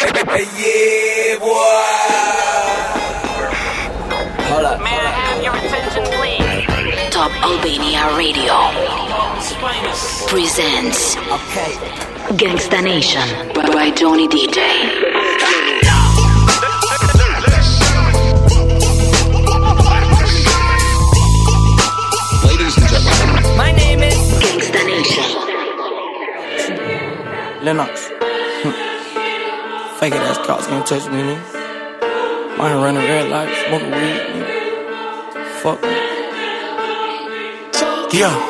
Hey, yeah, boy. Hold up. May I have your attention, please? Top Albania Radio presents Okay. Gangsta Nation by Johnny DJ. Ladies Fake ass cops can't touch me, nigga. Mine running red lights, smoking weed, nigga. Fuck me. Yeah.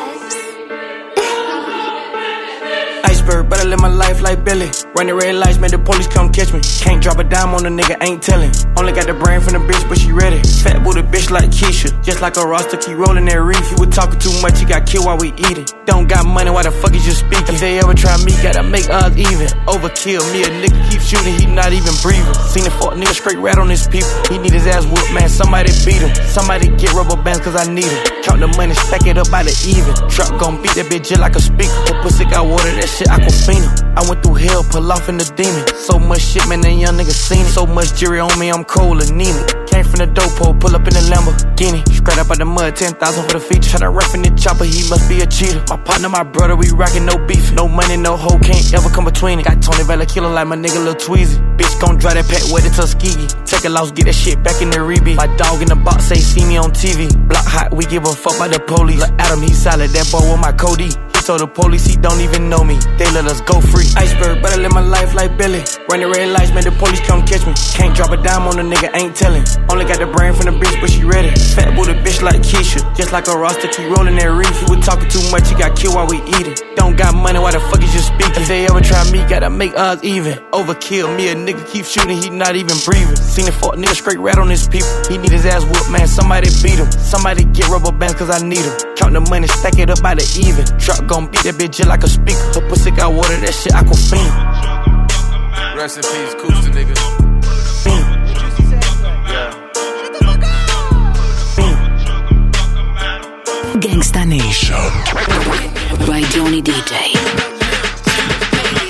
Iceberg, I live my life like Billy. Running red lights, man, the police come catch me. Can't drop a dime on a nigga, ain't telling. Only got the brain from the bitch, but she ready. Fat booty bitch like Keisha. Just like a roster, keep rolling that reef. He was talking too much, he got killed while we eating. Don't got money, why the fuck is you speaking? If they ever try me, gotta make odds even. Overkill, me a nigga keep shooting, he not even breathing. Seen a fuck nigga straight rat on his people. He need his ass whooped, man. Somebody beat him. Somebody get rubber bands, cause I need him. Count the money, stack it up by the even. Truck gon' beat that bitch just like a speaker. Her pussy got water, that shit Aquafina. I went through hell, pull off in the demon. So much shit, man, that young nigga seen it. So much jury on me, I'm cold, and anemic. Came from the dope hole, pull up in the Lamborghini. Straight up out the mud, 10,000 for the feature. Tryna ref in the chopper, he must be a cheater. My partner, my brother, we rockin' no beef. No money, no hoe, can't ever come between it. Got Tony Vella killer like my nigga Lil Tweezy. Bitch gon' drive that pet with it Tuskegee. Take a loss, get that shit back in the rebeat. My dog in the box say see me on TV. Block hot, we give a fuck by the police. Like Adam, he solid, that boy with my Cody. Told the police he don't even know me. They let us go free. Iceberg, better live my life like Billy. Running red lights, man, the police come catch me. Can't drop a dime on a nigga, ain't telling. Only got the brain from the bitch, but she ready. Fat booty bitch like Keisha. Just like a roster, keep rolling that reef. He was talking too much, he got killed while we eating. Don't got money, why the fuck is you speaking? If they ever try me, gotta make odds even. Overkill, me a nigga keep shooting, he not even breathing. Seen a fuck nigga straight rat on his people. He need his ass whooped, man. Somebody beat him. Somebody get rubber bands, cause I need him. Count the money, stack it up by the even. Truck gon' beat that bitch just like a speaker. Her pussy got water, that shit Aquafina. Rest in peace, Cooster nigga. Yeah. Gangsta Nation by Johnny DJ.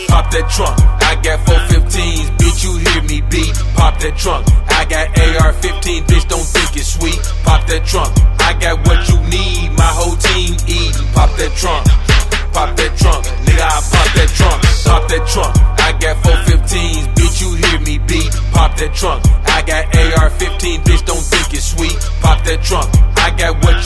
Pop that trunk, I got 415s, bitch, you hear me beat. Pop that trunk, I got AR 15, bitch, don't think it's sweet. Pop that trunk, I got what you need, my whole team eating. Pop that trunk, pop that trunk, nigga, I pop that trunk. Pop that trunk, I got 415s, bitch, you hear me beat. Pop that trunk, I got AR 15, bitch, don't think it's sweet. Pop that trunk, I got what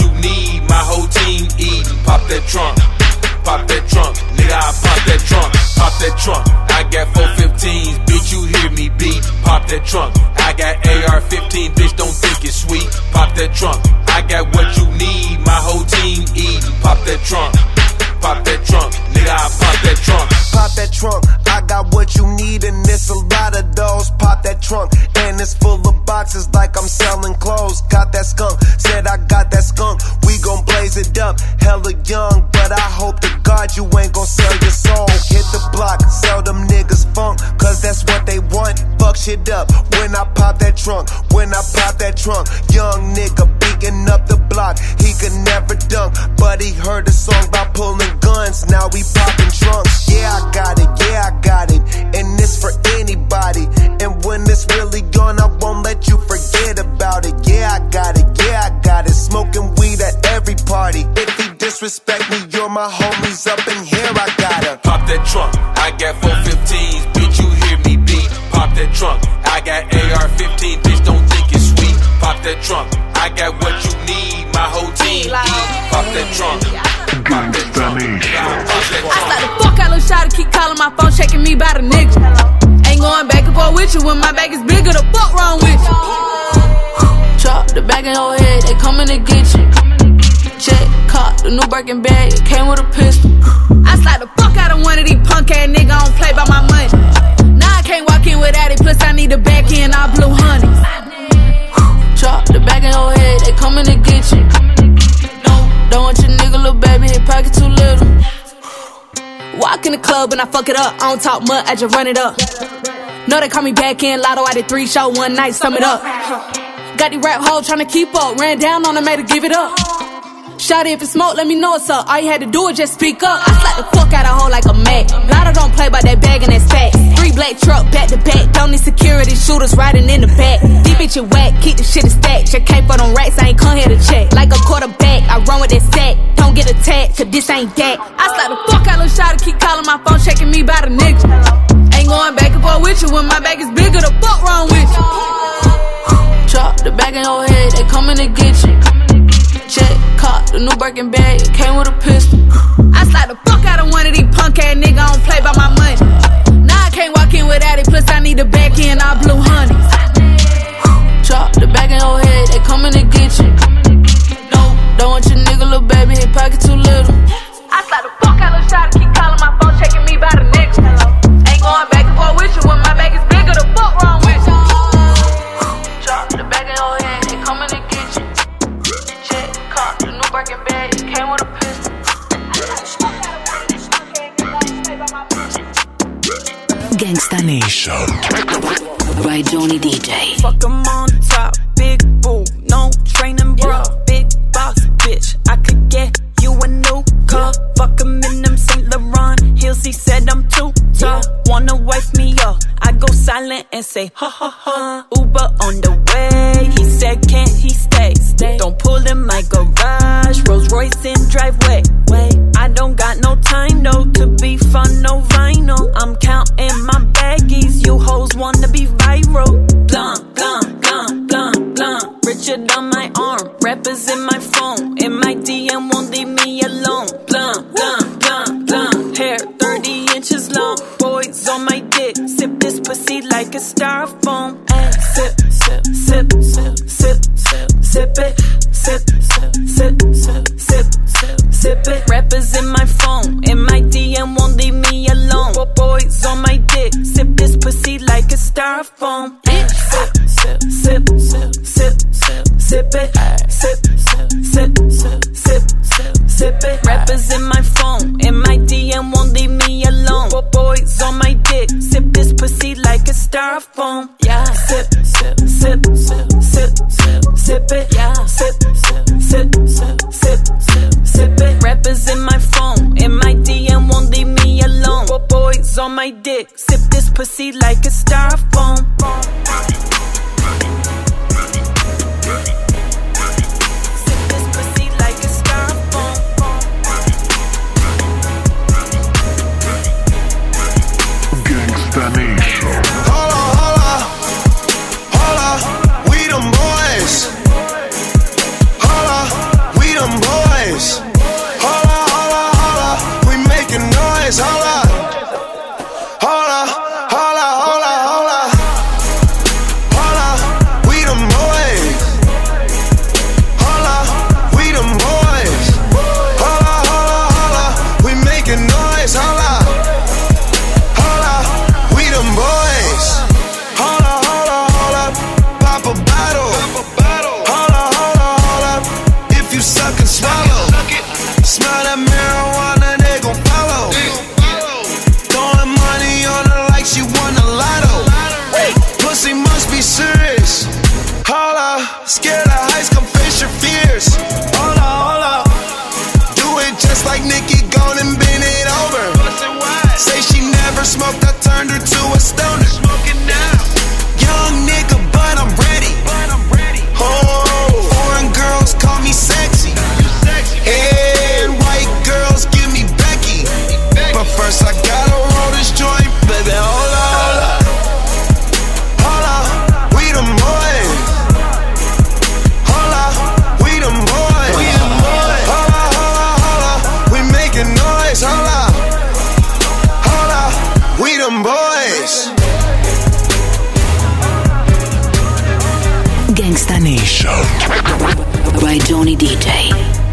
Young nigga beating up the block, he could never dunk, but he heard a song about pulling guns, now we popping trunks. Yeah, I got it, yeah, I got it, and it's for anybody. And when it's really gone, I won't let you forget about it. Yeah, I got it, yeah, I got it. Smoking weed at every party. If he disrespect me, you're my homies up in here, I gotta. Pop that trunk, I got 415s, bitch, you hear me beat. Pop that trunk, trunk, I got what you need, my whole team eat. Pop that trunk, pop that trunk, nigga, I pop that I trunk. slap the fuck out of shot to keep calling my phone, shaking me by the nigga. Ain't going back and forth with you when my bag is bigger. The fuck wrong with you? Chop the bag in your head, they coming to get you. Check, caught the new Birkin bag, came with a pistol. I slap the fuck out of one of these punk ass nigga. I don't play by my money. Now I can't walk in without it. Plus I need a back in all blue honeys. Coming to get you. Don't want your nigga, little baby, his pocket too little. Walk in the club and I fuck it up. I don't talk much, I just run it up. Know they call me back in Latto. I did three show one night, sum it up. Got these rap hoes tryna keep up. Ran down on her, made her give it up. Shot if it's smoke, let me know what's up. All you had to do was just speak up. I slap the fuck out of hoe like a Mac. Latto don't play by that bag and that stack. Three black truck back to back. Don't need security shooters riding in the back. These bitches whack, keep the shit in stack. Check came for them racks, I ain't come here to check. Like a quarterback, I run with that sack. Don't get attacked, cause this ain't that. I slap the fuck out of shot keep calling my phone, checking me by the nigga. Ain't going back and forth with you when my back is bigger. The fuck wrong with you? Drop the bag in your head, they coming to get you. Check, caught the new Birkin bag, came with a pistol. I slide the fuck out of one of these punk ass niggas, I don't play by my money. Now I can't walk in without it, plus I need the back end, all blue honey. Drop the bag in your head, they coming to get you. No, don't want your nigga, little baby, his pocket too little. I slap the fuck out of shot, keep calling my phone, Rappers in my phone. In my DM won't leave me alone. Bo- Boys on my dick. Sip this pussy like a styrofoam. Yeah. Sip, sip, sip, sip, sip, sip, sip it. Yeah. Sip, sip, sip, sip, sip, sip, sip it. Rappers in my phone. In my DM won't leave me alone. Bo- Boys on my dick. Sip this pussy like a styrofoam. Scared come face your fears. Holla, holla, do it just like gone and bend it over. Say she never smoked, I turned her to a stoner. Smoking now. Young nigga, but I'm ready. But I'm Oh, foreign girls call me sexy. And white girls give me Becky. But first I gotta Gangsta Nation by Johnny DJ.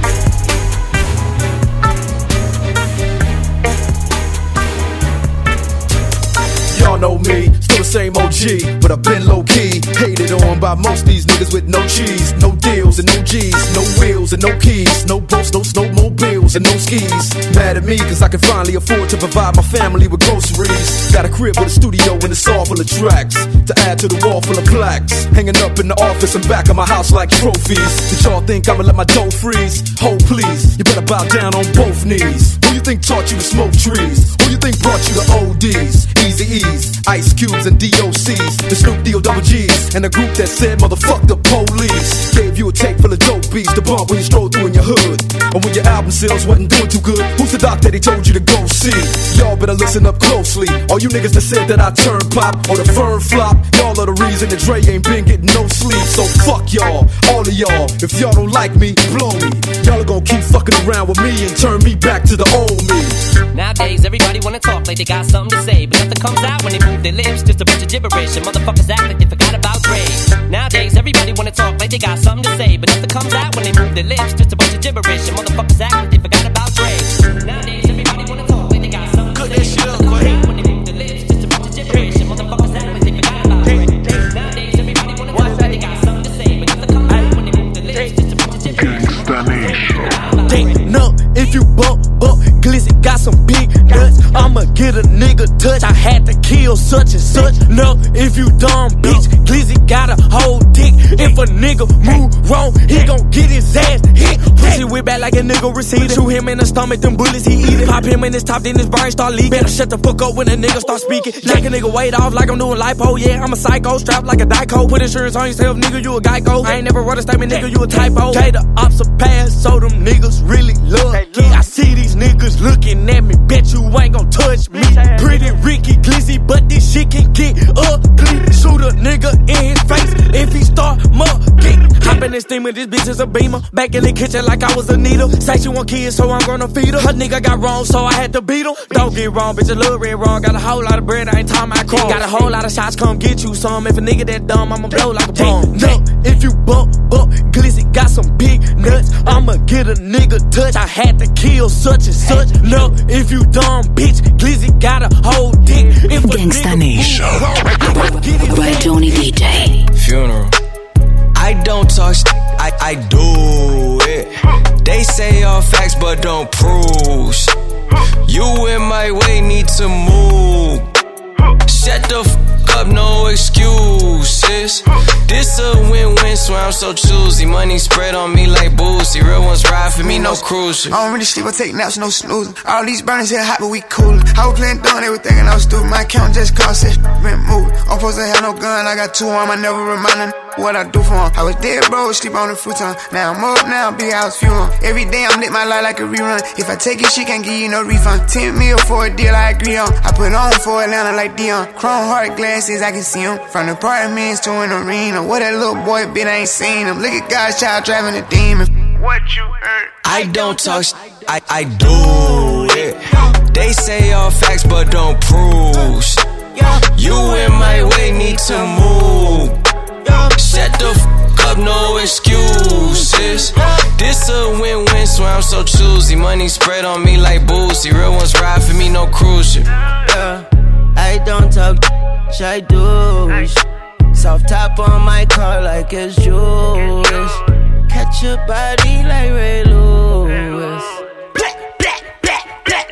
Same OG, but I've been low key. Hated on by most these niggas with no cheese, no deals and no G's, no wheels and no keys, no boats, no snowmobiles and no skis. Mad at me cause I can finally afford to provide my family with groceries. Got a crib with a studio and it's all full of tracks to add to the wall full of plaques. Hanging up in the office and back of my house like trophies. Did y'all think I'ma let my dough freeze? Hold please, you better bow down on both knees. Who you think taught you to smoke trees? Who you think brought you to ODs? Eazy-E's, Ice Cubes and DOCs, the Snoop D O double G's, and a group that said motherfuck the police. Gave you a tape full of dope beats to bump when you stroll through in your hood. And when your album sales wasn't doing too good, who's the doc that he told you to go see? Y'all better listen up closely. All you niggas that said that I turn pop or the firm flop, y'all are the reason that Dre ain't been getting no sleep. So fuck y'all, all of y'all. If y'all don't like me, blow me. Y'all are gonna keep fucking around with me and turn me back to the old me. Nowadays, everybody wanna talk like they got something to say, but nothing comes out when they move their lips. Just a bunch of gibberish, and motherfuckers act like they forgot about Dre. Nowadays, everybody wanna talk like they got something to say, but nothing comes out when they move their lips. Just a bunch of gibberish, and motherfuckers act like they forgot about Dre. Nowadays, everybody wanna talk like they got something to say. but nothing comes when they move their lips. Just a bunch of gibberish, and motherfuckers act like they forgot about Dre. Nowadays, everybody wanna talk like they got something to say, but nothing comes out when they move their lips. Just a bunch of gibberish. Think no, if you bump, bump, glizzy got some big nuts. I'ma get a nigga touch. I had to kill such and such. No, if you dumb bitch, glizzy got a whole dick. If a nigga move wrong, he gon' get his ass hit. Pussy whip back like a nigga receiver. Shoot him in the stomach, them bullets he eat it. Pop him in his top, then his brain start leaking. Better shut the fuck up when a nigga start speaking. Knock a nigga weight off like I'm doing lipo. Yeah, I'm a psycho, strapped like a Dyco. Put insurance on yourself, nigga, you a Geico. I ain't never wrote a statement, nigga, you a typo. K the ops a pass, so them niggas really love me. I see these niggas looking at me, bet you ain't gon' touch me. Pretty Ricky Glizzy, but this shit can get ugly. Shoot a nigga in in this steamer, this bitch is a beamer. Back in the kitchen like I was a needle. Say she want kids, so I'm gonna feed her. Her nigga got wrong, so I had to beat him. Don't get wrong, bitch, a little red wrong. Got a whole lot of bread, I ain't talking about cross. Got a whole lot of shots, come get you some. If a nigga that dumb, I'ma blow like a bomb. No, if you bump, bump, glizzy got some big nuts. I'ma get a nigga touch. I had to kill such and such. No, if you dumb, bitch, glizzy got a whole dick. If a Gangsta nigga Nation. move wrong, he gon' get his By Tony DJ. funeral. I don't talk sh- I, I do it. They say all facts but don't prove sh- You in my way need to move. Shut the f up, no excuses. This a win-win, so I'm so choosy. Money spread on me like boozy. Real ones ride for me, no cruising. I don't really sleep, I take naps, no snoozing. All these burners here hot, but we coolin'. I was playing dumb, they were thinking I was stupid. My account just cost it, been moved. I'm supposed to have no gun, I got two on, I never remind them what I do for 'em. I was dead, bro, sleep on the futon. Now I'm up, now big house fuel. Every day I'm lit my life like a rerun. If I take it, she can't give you no refund. 10 mil for a deal, I agree on. I put on for Atlanta like Deion. Chrome heart glasses, I can see see 'em. From the apartments to an arena. What that little boy bit, I ain't seen him. Look at God's child driving a demon. What you heard? I don't talk sh- I, I do it. They say all facts but don't prove You in my way need to move. Shut the f up, no excuses. This a win-win, so I'm so choosy. Money spread on me like boozy. Real ones ride for me, no cruising. Yeah, I don't talk, I do. Soft top on my car like it's Jewish. Catch your body like Ray Lewis.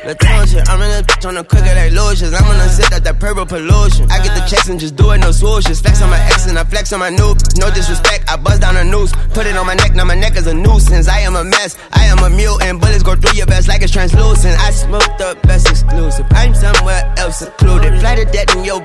I'm in a bitch on the quicker like lotions. I'm gonna sit at that purple pollution. I get the checks and just do it, no swooshes. Flex on my ex and I flex on my noob. No disrespect, I buzz down a noose. Put it on my neck, now my neck is a nuisance. I am a mess, I am a mutant. Bullets go through your vest like it's translucent. I smoke the best exclusive. I'm somewhere else secluded. Fly to death and yo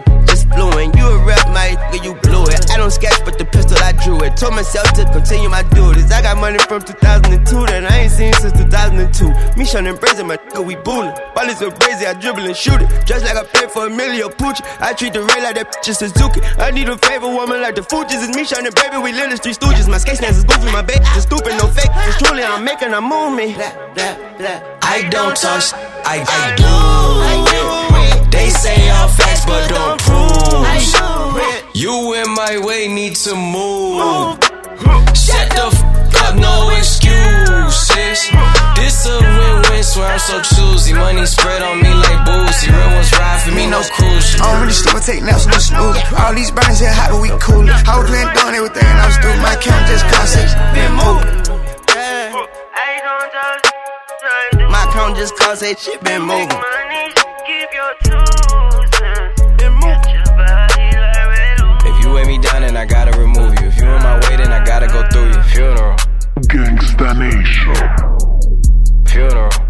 just fluent. You a rep, my nigga, you blew it. I don't sketch, but the pistol I drew it. Told myself to continue my duties. I got money from 2002 that I ain't seen since 2002. Me shunning brazen, my nigga, we bullin'. Ball is so crazy, I dribble and shoot it. Just like I play for a million Pucci. I treat the rain like that bitch is Suzuki. I need a favor woman like the Fugees. It's me shining, baby. We live the street stooges. My skate stance is goofy, my baby is stupid, no fake. It's truly I'm making a move me. I don't touch, I, I do it. They say all facts but don't prove You in my way need to move. Shut the f up, no excuses. This a win-win, swear I'm so choosy. Money spread on me like boozy. Real ones ride for me, no cruise. I don't really sleep, I take naps, no snooze. All these burners here hot, but we cool. I was playing doing everything, and I was through. My account just constant, been moving. My account just cause that shit been moving. If you weigh me down, then I gotta remove you. If you in my way, then I gotta go through your funeral. Gangsta Nation. Funeral.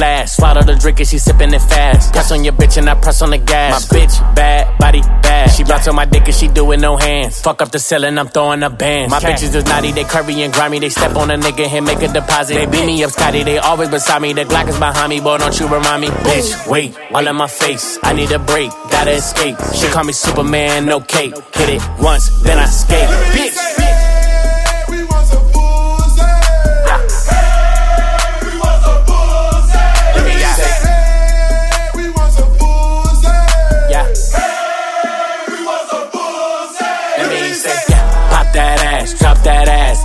Make it splash. Swallow the drink and she sipping it fast. Press on your bitch and I press on the gas. My bitch bad, body bad. She bounce on my dick and she do it no hands. Fuck up the ceiling, I'm throwing a band. My bitches is naughty, they curvy and grimy. They step on a nigga and make a deposit. They beat me up, Scotty. They always beside me. The Glock is behind me, boy. Don't you remind me, bitch? Wait, all in my face. I need a break, gotta escape. She call me Superman, no cape. Hit it once, then I skate. Bitch.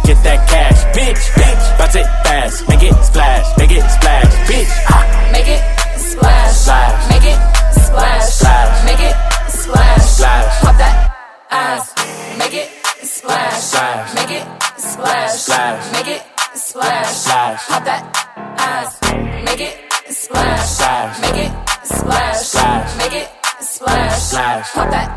Get that cash, bitch, bitch. Bounce it fast, make it splash, make it splash, bitch. Ha. Make it splash. Splash. Make it splash. Splash. Make it splash. Splash. Pop that ass. Make it splash. Splash. Make it splash. Splash. Make it splash. Splash. Pop that ass. Make it splash. Splash. Make it splash. Splash. Make it splash. Splash. Pop that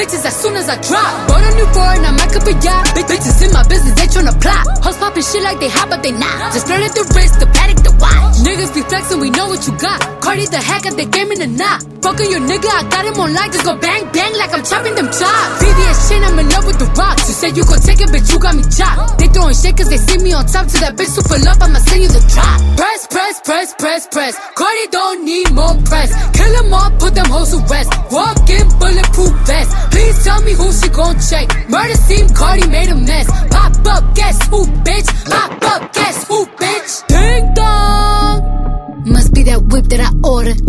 bitches as soon as I drop. Bought a new foreign, I might up a yacht. Big bitches in my business, they tryna plot. Hoes popping shit like they hot, but they not. Just flirted the wrist, the paddock, the watch. Niggas be flexing, we know what you got. Cardi the hacker, they game in the knot. Fucking your nigga, I got him on lock. Just go bang, bang like I'm chopping them chops. VVS chain, I'm in love with the rocks. You said you gon' take it, bitch, you got me chopped. They throwing shit cause they see me on top. To that bitch super love, I'ma send you the drop. Press, press, press, press, press. Cardi don't need more press. Kill them all, put them hoes to rest. Walk in bulletproof vest. Please tell me who she gon' check. Murder scene, Cardi made a mess. Pop up, guess who, bitch? Pop up, guess who, bitch? Ding dong. Must be that whip that I ordered.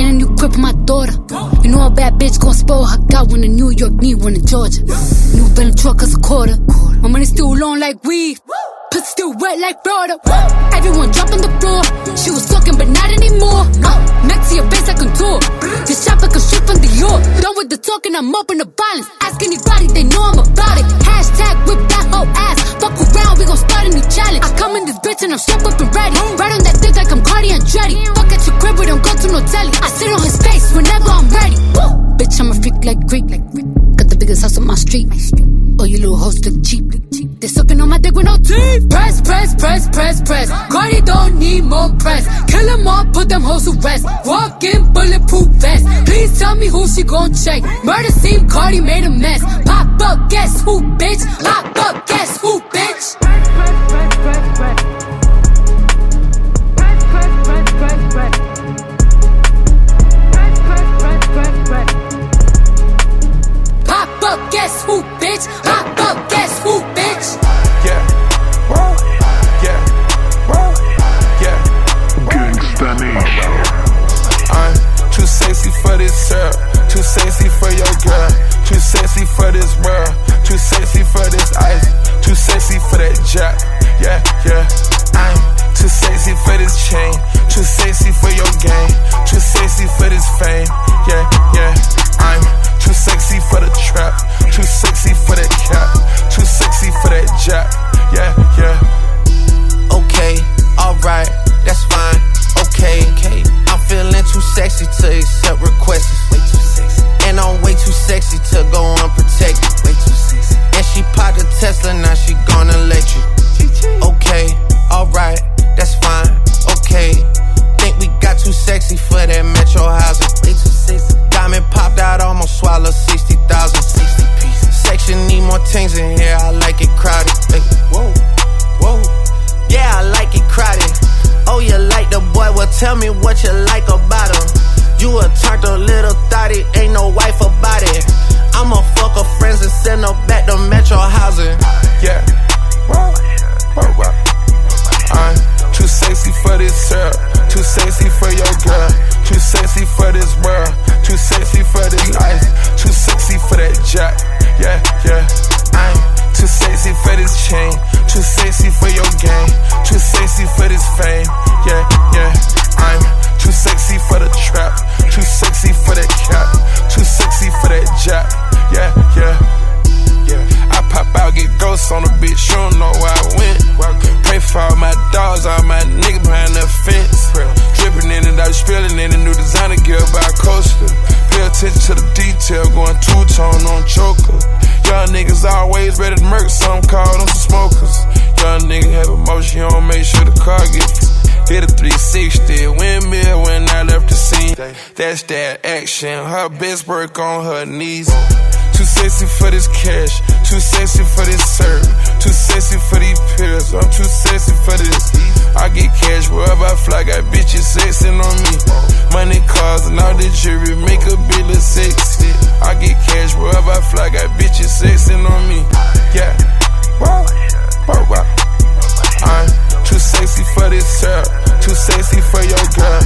And a new crib for my daughter. You know a bad bitch gon' spoil her. Got one in New York, need one in Georgia. New Bentley truck is a quarter. My money still long like weed. Pussy still wet like Florida. Everyone dropping the floor. She was talking, but not anymore. Uh, next to your face, I contour. This shopper can shoot from the York. Done with the talking, I'm up in the violence. Ask anybody, they know I'm about it. Hashtag whip bitch and I'm strapped up and ready. Right on that dick like I'm Cardi Andretti. Fuck at your crib, we don't go to no telly. I sit on his face whenever I'm ready. Woo! Bitch, I'm a freak like Greek. Got the biggest house on my street. Oh, you little hoes look cheap. They sucking on my dick with no teeth. Press, press, press, press, press. Cardi don't need more press. Kill them all, put them hoes to rest. Walk in bulletproof vest. Please tell me who she gon' check. Murder scene, Cardi made a mess. Pop up, guess who, bitch? Pop up, the going two tone on choker. Young niggas always ready to murk, some call them smokers. Young nigga have emotion, you don't make sure the car get Hit a 360, windmill when I left the scene. That's that action, her best work on her knees. Too sexy for this cash, too sexy for this serve, too sexy for these pills. I'm too sexy for this. I get cash wherever I fly, got bitches sexing on me. Money, cars, and all the jewelry make a bill of sexy. I get cash wherever I fly, got bitches sexing on me. Yeah, wow, wow, wow. I'm too sexy for this girl, too sexy for your girl,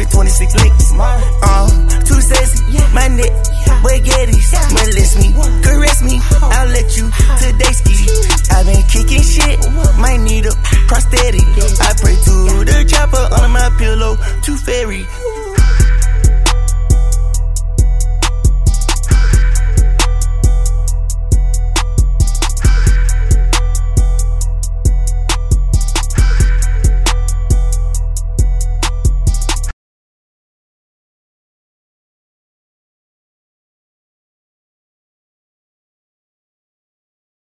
Georgia, yo, I spit 26 licks. Uh, too sexy, my neck, baguettes. Molest